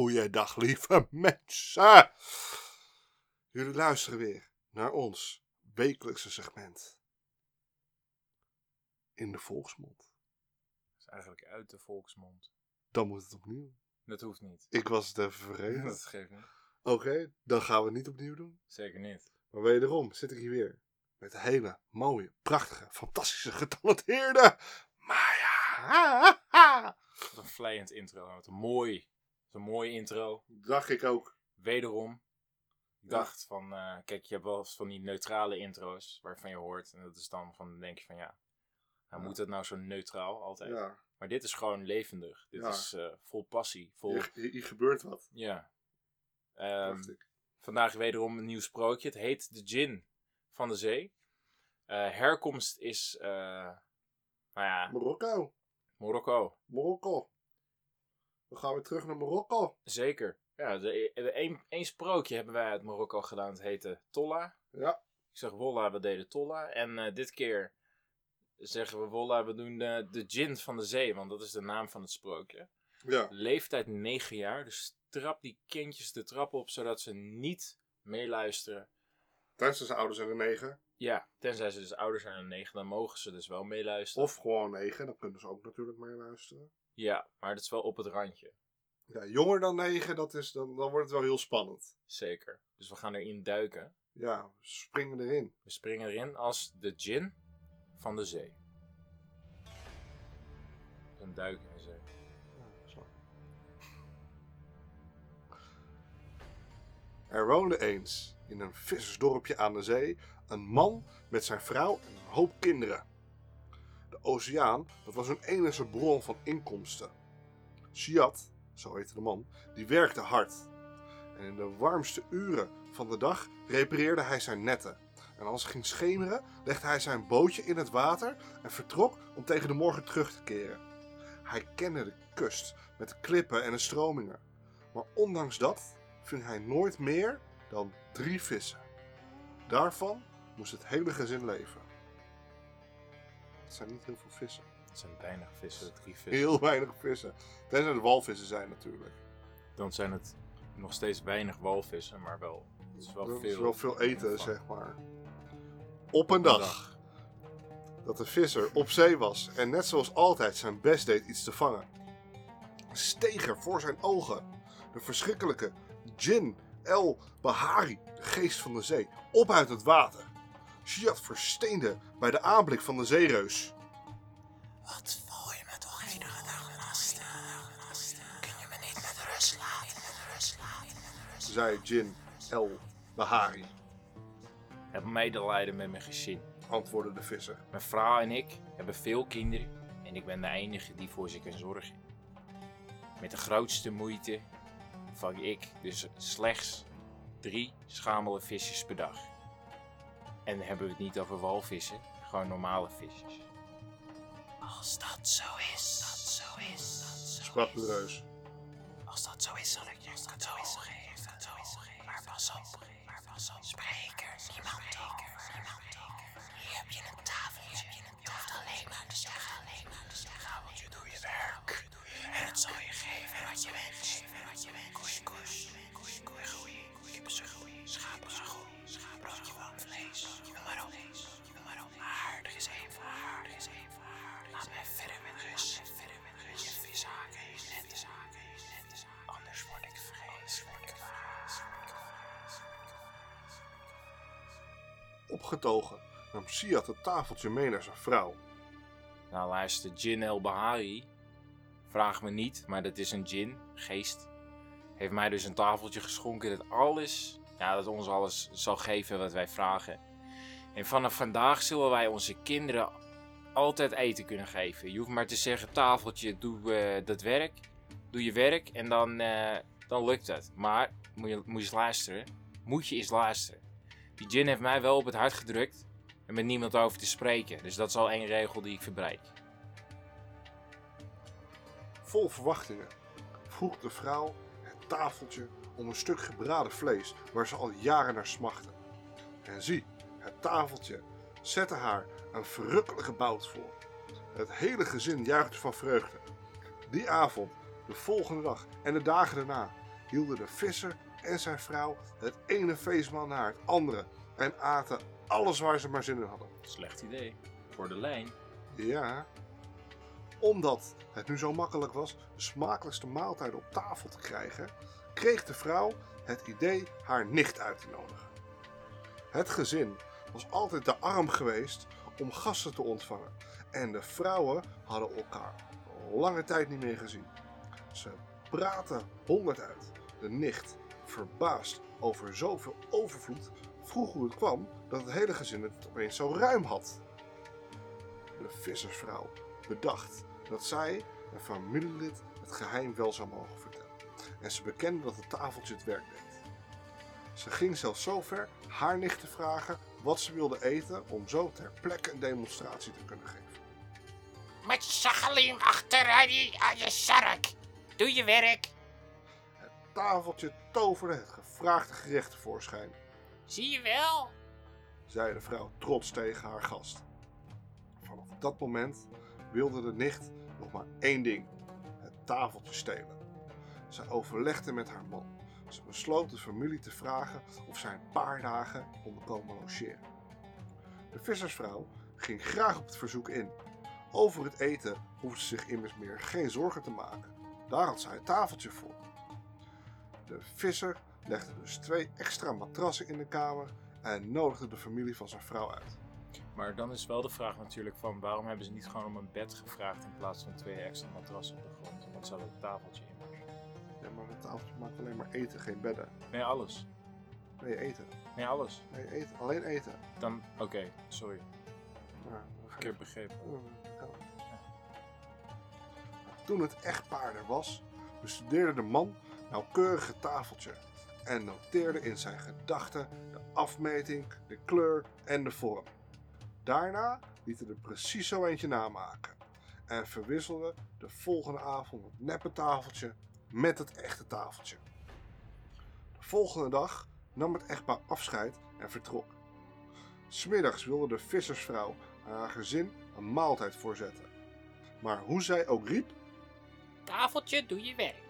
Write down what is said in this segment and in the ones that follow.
Goeiedag, lieve mensen. Jullie luisteren weer naar ons wekelijkse segment. In de volksmond. Dat is eigenlijk uit de volksmond. Dan moet het opnieuw. Dat hoeft niet. Ik was het even vergeten. Dat geeft niet. Oké, dan gaan we het niet opnieuw doen. Zeker niet. Maar wederom zit ik hier weer. Met een hele mooie, prachtige, fantastische, getalenteerde Maya. Wat een vlijend intro. Wat een mooi. Wat een mooie intro. Dacht ik ook. Wederom. Ik dacht van, eh, kijk, je hebt wel eens van die neutrale intro's waarvan je hoort. En dat is dan van, dan denk je van ja, nou, Ja. moet het nou zo neutraal altijd? Ja, Maar dit is gewoon levendig. Dit Ja. is eh, vol passie. Vol, hier, gebeurt wat. ja. Ik. Vandaag wederom een nieuw sprookje. Het heet De Gin van de Zee. Eh, herkomst is, nou ja, Marokko. Marokko. Marokko. We gaan weer terug naar Marokko. Zeker. Ja, de, de, een, één sprookje hebben wij uit Marokko gedaan. Het heette Tolla. Ja. Ik zeg Wolla, we deden Tolla. En eh, dit keer zeggen we Wolla, we doen de, de Gin van de Zee. Want dat is de naam van het sprookje. Ja. Leeftijd 9 jaar. Dus trap die kindjes de trap op, zodat ze niet meeluisteren. Tijdens zijn ouders zijn er negen. Ja, tenzij ze dus ouder zijn dan 9, dan mogen ze dus wel meeluisteren. Of gewoon negen. Dan kunnen ze ook natuurlijk meeluisteren. Ja, maar dat is wel op het randje. Ja, jonger dan negen, dat is, dan, dan wordt het wel heel spannend. Zeker. Dus we gaan erin duiken. Ja, we springen erin. We springen erin als de gin van de zee. Een duik in de zee. Zo. Er woonde eens in een vissersdorpje aan de zee een man met zijn vrouw en een hoop kinderen. Oceaan, dat was hun enige bron van inkomsten. Siad, zo heette de man, die werkte hard. En in de warmste uren van de dag repareerde hij zijn netten. En als het ging schemeren, legde hij zijn bootje in het water en vertrok om tegen de morgen terug te keren. Hij kende de kust met de klippen en de stromingen. Maar ondanks dat ving hij nooit meer dan drie vissen. Daarvan moest het hele gezin leven. Het zijn niet heel veel vissen. Het zijn weinig vissen, drie vissen. Heel weinig vissen. Tenzij het walvissen zijn natuurlijk. Dan zijn het nog steeds weinig walvissen, maar wel. Het is wel veel. is wel veel eten, Van- zeg maar. Op een dag dat de visser op zee was en net zoals altijd zijn best deed iets te vangen, steeg er voor zijn ogen de verschrikkelijke Jin El Bahari, de geest van de zee, op uit het water. Shiat versteende bij de aanblik van de zeereus. Wat voel je me toch enige dagen gasten? Kun je me niet met rust laten? Met rust laten? Zei Jin El Bahari, Heb medelijden met mijn gezin. antwoordde de visser. Mijn vrouw en ik hebben veel kinderen en ik ben de enige die voor ze kan zorgen. Met de grootste moeite vang ik dus slechts drie schamele visjes per dag. En dan hebben we het niet over walvissen, gewoon normale visjes. Als dat zo is, dat zo is, dat zo Sprak de is. reus. Als dat zo is, zal ik Opgetogen nam Siad het tafeltje mee naar zijn vrouw. Nou luister, Jin El Bahari, vraag me niet, maar dat is een Jin, geest. Heeft mij dus een tafeltje geschonken dat alles, ja, dat ons alles zal geven wat wij vragen. En vanaf vandaag zullen wij onze kinderen altijd eten kunnen geven. Je hoeft maar te zeggen, tafeltje, doe eh, dat werk, doe je werk en dan, eh, dan lukt het. Maar, moet je, moet je eens luisteren, moet je eens luisteren. Die Jin heeft mij wel op het hart gedrukt en met niemand over te spreken. Dus dat is al één regel die ik verbreek. Vol verwachtingen vroeg de vrouw het tafeltje om een stuk gebraden vlees waar ze al jaren naar smachtte. En zie, het tafeltje zette haar een verrukkelijke bout voor. Het hele gezin juichte van vreugde. Die avond, de volgende dag en de dagen daarna hielden de visser en zijn vrouw het ene feestmaal naar het andere en aten alles waar ze maar zin in hadden. Slecht idee. Voor de lijn. Ja, omdat het nu zo makkelijk was de smakelijkste maaltijden op tafel te krijgen, kreeg de vrouw het idee haar nicht uit te nodigen. Het gezin was altijd te arm geweest om gasten te ontvangen en de vrouwen hadden elkaar lange tijd niet meer gezien. Ze praten honderd uit. De nicht, verbaasd over zoveel overvloed, vroeg hoe het kwam dat het hele gezin het opeens zo ruim had. De vissersvrouw bedacht dat zij een familielid het geheim wel zou mogen vertellen. En ze bekende dat het tafeltje het werk deed. Ze ging zelfs zo ver haar nicht te vragen wat ze wilde eten om zo ter plekke een demonstratie te kunnen geven. Met Sachalim achter aan je, aan je sark. Doe je werk. Het tafeltje toverde het gevraagde gerecht tevoorschijn, Zie je wel? zei de vrouw trots tegen haar gast. Vanaf dat moment wilde de nicht nog maar één ding: het tafeltje stelen. Ze overlegde met haar man. Ze besloot de familie te vragen of zij een paar dagen konden komen logeren. De vissersvrouw ging graag op het verzoek in. Over het eten hoefde ze zich immers meer geen zorgen te maken. Daar had zij het tafeltje voor. De visser legde dus twee extra matrassen in de kamer en nodigde de familie van zijn vrouw uit. Maar dan is wel de vraag natuurlijk van waarom hebben ze niet gewoon om een bed gevraagd in plaats van twee extra matrassen op de grond? Want ze hadden het tafeltje in. Ja, maar het tafeltje maakt alleen maar eten, geen bedden. Nee, alles. Nee, eten. Nee, alles. Nee, eten. Alleen eten. Dan, oké, sorry. Ja, Ik heb begrepen. Toen het echtpaar er was, bestudeerde de man nauwkeurig het tafeltje en noteerde in zijn gedachten de afmeting, de kleur en de vorm. Daarna liet hij er precies zo eentje namaken en verwisselde de volgende avond het neppe tafeltje met het echte tafeltje. De volgende dag nam het echtpaar afscheid en vertrok. Smiddags wilde de vissersvrouw haar gezin een maaltijd voorzetten. Maar hoe zij ook riep, Tafeltje, doe je werk.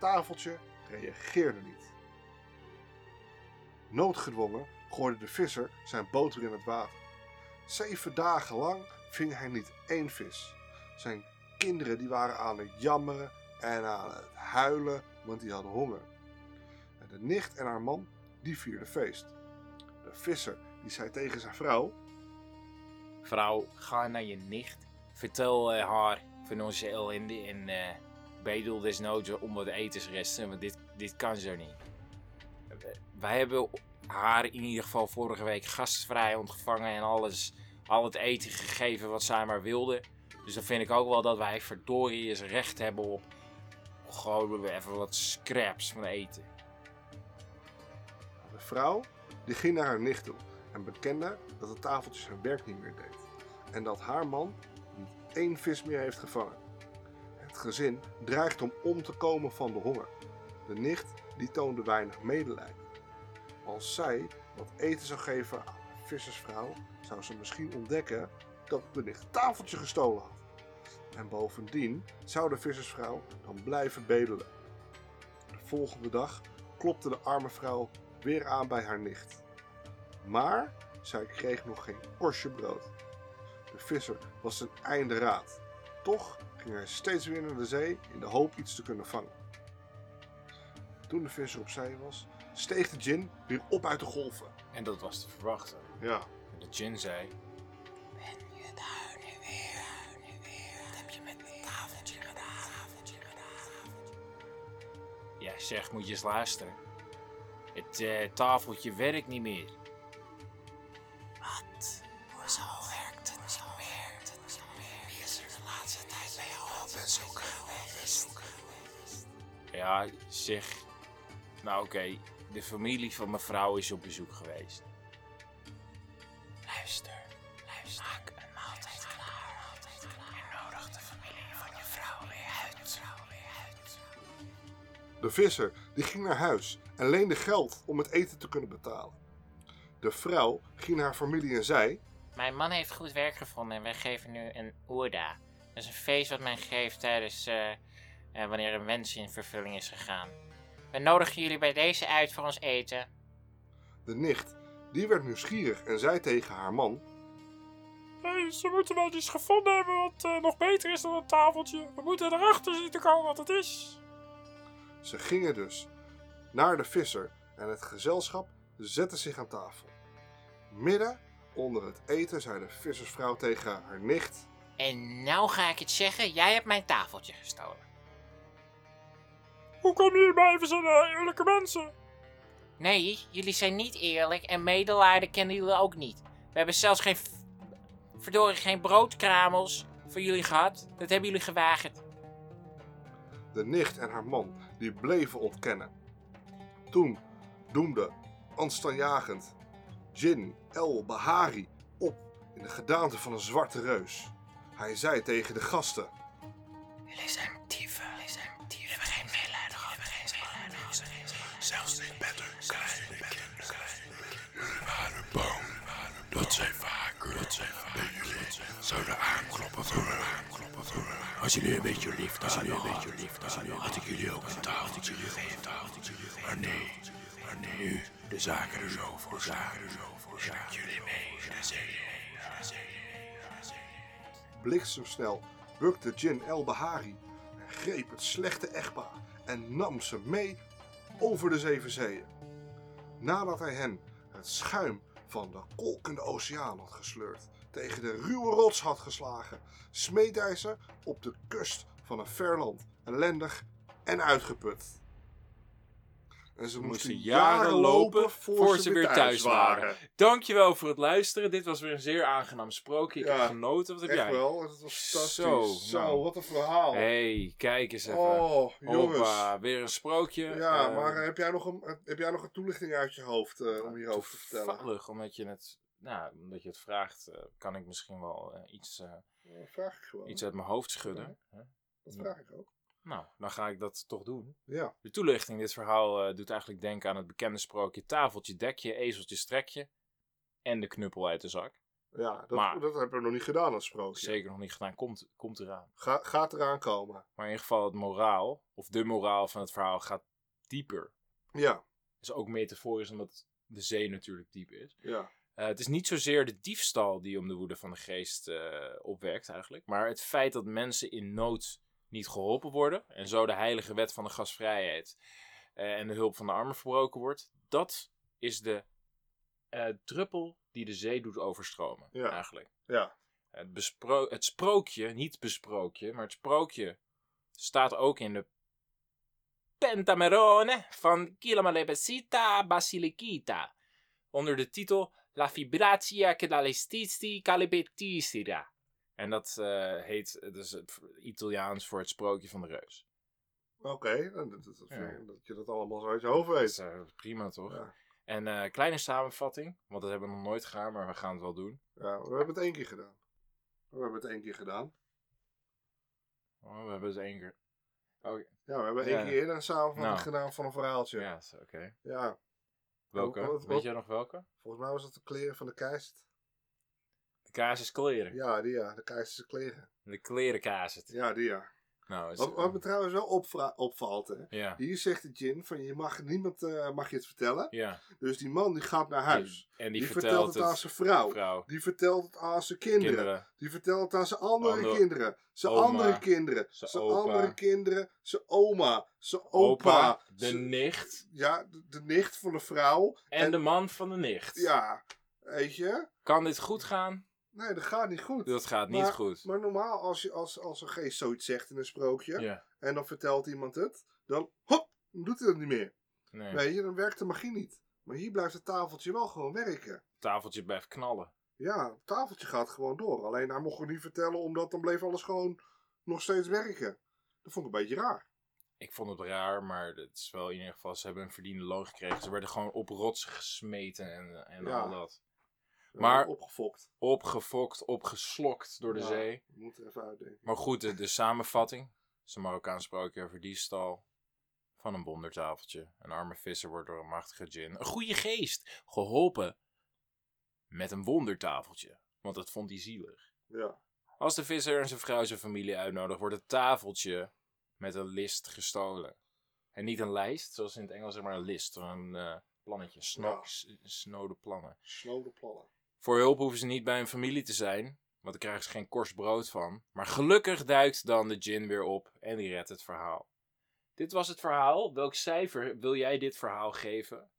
Tafeltje reageerde niet. Noodgedwongen gooide de visser zijn boter in het water. Zeven dagen lang ving hij niet één vis. Zijn kinderen die waren aan het jammeren en aan het huilen, want die hadden honger. De nicht en haar man, die vierden feest. De visser, die zei tegen zijn vrouw, Vrouw, ga naar je nicht. Vertel eh, haar van onze ellende en bedel desnoods om wat etensresten, want dit, dit kan zo niet. Wij hebben haar in ieder geval vorige week gastvrij ontvangen en alles, al het eten gegeven wat zij maar wilde. Dus dan vind ik ook wel dat wij verdorie eens recht hebben op gewoon even wat scraps van eten. De vrouw die ging naar haar nicht toe en bekende dat het tafeltje zijn werk niet meer deed. En dat haar man niet één vis meer heeft gevangen. Het gezin dreigt om om te komen van de honger. De nicht die toonde weinig medelijden. Als zij wat eten zou geven aan de vissersvrouw, zou ze misschien ontdekken dat de nicht tafeltje gestolen had. En bovendien zou de vissersvrouw dan blijven bedelen. De volgende dag klopte de arme vrouw weer aan bij haar nicht. Maar zij kreeg nog geen korstje brood. De visser was ten einde raad. Toch ging hij steeds weer naar de zee in de hoop iets te kunnen vangen. Toen de visser op zee was, steeg de gin weer op uit de golven. En dat was te verwachten. Ja, En de gin zei, Ben je daar nu weer? Nu weer. Wat heb je met het tafeltje gedaan? Tafeltje gedaan. ja zeg moet je eens luisteren. Het eh, tafeltje werkt niet meer. Wat? Hoezo laatste tijd bij jou op geweest? Ja, zeg. Nou oké, de familie van mijn vrouw is op bezoek geweest. Luister, luister. Maak een maaltijd klaar. En nodig de familie van je vrouw weer uit. de visser die ging naar huis en leende geld om het eten te kunnen betalen. De vrouw ging naar haar familie en zei: Mijn man heeft goed werk gevonden en wij geven nu een oerda. Dat is een feest wat men geeft tijdens eh, eh, wanneer een wens in vervulling is gegaan. We nodigen jullie bij deze uit voor ons eten. De nicht, die werd nieuwsgierig en zei tegen haar man... Hey, ze moeten wel iets gevonden hebben wat eh, nog beter is dan een tafeltje. We moeten erachter zien te komen wat het is. Ze gingen dus naar de visser en het gezelschap zette zich aan tafel. Midden onder het eten zei de vissersvrouw tegen haar nicht... En nou ga ik het zeggen, jij hebt mijn tafeltje gestolen. Hoe kom je hierbij? We zijn eh, eerlijke mensen. Nee, jullie zijn niet eerlijk en medelijden kennen jullie ook niet. We hebben zelfs geen... verdorie, geen broodkramels voor jullie gehad. Dat hebben jullie gewaagd. De nicht en haar man die bleven ontkennen. Toen doemde angstaanjagend Jin El Bahari op in de gedaante van een zwarte reus. Hij zei tegen de gasten: Jullie zijn dieven. Jullie zijn dieven. We hebben geen medelijden gehad. We hebben geen medelijden gehad. Zelfs niet met hun kleine kinderen. Jullie waren bang dat zij vaker jullie zouden aankloppen voor een aankloppen voor een. Als jullie een beetje liefde hadden, een beetje liefde hadden, had ik jullie ook een tafeltje gegeven. Maar nee, maar nee, nu de zaken er zo voor zaken er zo voor zaken jullie mee zee. de zee. Bliksemsnel bukte Jin El Bahari en greep het slechte echtpaar en nam ze mee over de zeven zeeën. Nadat hij hen het schuim van de kolkende oceaan had gesleurd, tegen de ruwe rots had geslagen, smeet hij ze op de kust van een ver land, ellendig en uitgeput. En ze moesten jaren lopen voor ze weer thuis waren. Dankjewel voor het luisteren. Dit was weer een zeer aangenaam sprookje. Ik Ja, heb genoten. Wat heb Echt jij? wel, het was fantastisch. Zo, Zo, nou. wat een verhaal. hey, kijk eens even. oh, jongens. Hoppa, weer een sprookje. Ja, Eh, maar heb jij, nog een, heb jij nog een toelichting uit je hoofd eh, om hierover te vertellen? Toevallig, omdat je het, nou, omdat je het vraagt, eh, kan ik misschien wel eh, iets, eh, Dat vraag ik gewoon. iets uit mijn hoofd schudden. Hè? Dat vraag ik ook. Nou, dan ga ik dat toch doen. Ja, De toelichting, dit verhaal eh, doet eigenlijk denken aan het bekende sprookje tafeltje, dekje, ezeltje, strekje en de knuppel uit de zak. ja dat, Maar- dat hebben we nog niet gedaan als sprookje. Zeker nog niet gedaan, komt, komt eraan. Ga, gaat eraan komen. Maar in ieder geval het moraal, of de moraal van het verhaal gaat dieper. Ja, is ook metaforisch omdat de zee natuurlijk diep is. ja. Eh, het is niet zozeer de diefstal die om de woede van de geest eh, opwekt eigenlijk, maar het feit dat mensen in nood niet geholpen worden en zo de heilige wet van de gastvrijheid eh, en de hulp van de armen verbroken wordt, dat is de eh, druppel die de zee doet overstromen Ja. eigenlijk. Ja, Het, bespro- het sprookje, niet besprookje, maar het sprookje staat ook in de Pentamerone van Chilomalebesita Basilicita. Onder de titel La Fibratia che dall'estisti calibetisira. En dat eh, heet, het Italiaans voor het sprookje van de reus. oké. dan Dat, dat, dat, Ja. dat je dat allemaal zo uit je hoofd Dat weet. is eh, prima toch? Ja. En eh, kleine samenvatting, want dat hebben we nog nooit gedaan, maar we gaan het wel doen. Ja, we hebben het één keer gedaan. We hebben het één keer gedaan. Oh, we hebben het één keer. Oké, Ja, we hebben Ja. één keer eerder een samenvatting Nou. gedaan van een verhaaltje. ja, oké. Ja, Welke? Wat- wat- Weet jij nog welke? volgens mij was dat de kleren van de keist. De kaas is kleren. Ja, die ja. De keizerse kleren. De klerenkaas het. Ja, die ja. Nou, is, Wat, wat me trouwens wel opvra- opvalt, hè. ja. Hier zegt de Jin van je mag niemand eh, mag je het vertellen. Ja. Dus die man die gaat naar huis. En Die, die, vertelt, het aan zijn vrouw. vrouw, Die vertelt het aan zijn kinderen. kinderen. Die vertelt het aan zijn andere Andere- kinderen. Zijn oma. andere kinderen. Zijn andere kinderen. Zijn oma. Zijn opa. Opa, de nicht ja, de, de nicht van de vrouw. en, En- de man van de nicht. Ja, weet je. Kan dit goed gaan? Nee, dat gaat niet goed. Dat gaat niet Maar- goed. Maar normaal, als, je, als, als een geest zoiets zegt in een sprookje. Ja. En dan vertelt iemand het. Dan, hop, dan doet hij dat niet meer. Nee. Weet je, dan werkt de magie niet. Maar hier blijft het tafeltje wel gewoon werken. Tafeltje blijft knallen. Ja, het tafeltje gaat gewoon door. Alleen hij mocht het niet vertellen, omdat dan bleef alles gewoon nog steeds werken. Dat vond ik een beetje raar. Ik vond het raar, maar het is wel in ieder geval, ze hebben een verdiende loon gekregen. Ze werden gewoon op rotsen gesmeten en, en Ja. al dat. Maar- Opgefokt. Opgefokt, opgeslokt door de Ja, zee. We moeten even uitdenken. Maar goed, de, de samenvatting. Het is een Marokkaans sprookje over diefstal van een wondertafeltje. Een arme visser wordt door een machtige djinn, een goede geest, geholpen met een wondertafeltje. Want dat vond hij zielig. Ja. Als de visser en zijn vrouw zijn familie uitnodigt, wordt het tafeltje met een list gestolen. En niet een lijst, zoals in het Engels zeg maar een list. of Een eh, plannetje, sno Ja. s- snode plannen. Snode plannen. Voor hulp hoeven ze niet bij een familie te zijn, want daar krijgen ze geen korst brood van. Maar gelukkig duikt dan de gin weer op en die redt het verhaal. Dit was het verhaal. Welk cijfer wil jij dit verhaal geven?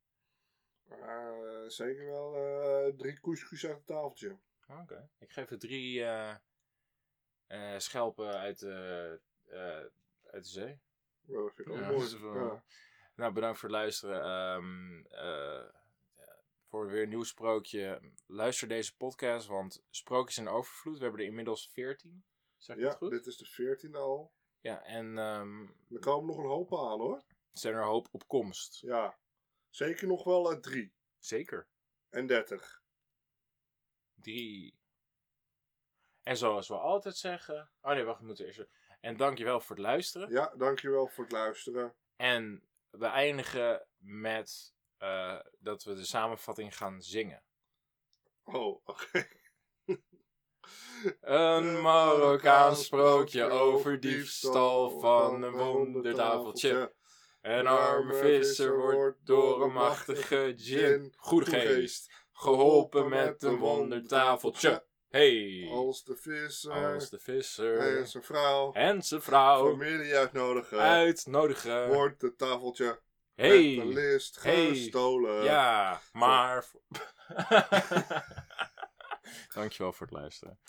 Eh, zeker wel eh, drie couscous uit het tafeltje. Oké. Ik geef het drie eh, schelpen uit, de uit de zee. Ja, dat vind ik ook mooi. Nou, bedankt voor het luisteren. Ehm, eh, voor weer een nieuw sprookje. Luister deze podcast, want sprookjes in overvloed. We hebben er inmiddels 14. Zeg ik Ja, goed? dit is de veertiende al. Ja, en ehm, Er komen nog een hoop aan hoor. er zijn er hoop op komst. Ja. Zeker nog wel eh, drie. Zeker. En dertig. Drie. En zoals we altijd zeggen. Oh nee, wacht, we moeten eerst. En dankjewel voor het luisteren. Ja, dankjewel voor het luisteren. En we eindigen met eh, dat we de samenvatting gaan zingen. Oh, oké. Een Marokkaans sprookje over diefstal van een wondertafeltje. Een arme visser wordt door een machtige gin, goede geest, geholpen met een wondertafeltje. Hey, Als de visser als de en visser zijn vrouw en zijn vrouw familie uitnodigen, uitnodigen. wordt het tafeltje met Hey, een list Hey. gestolen. ja, maar... Dankjewel voor het luisteren.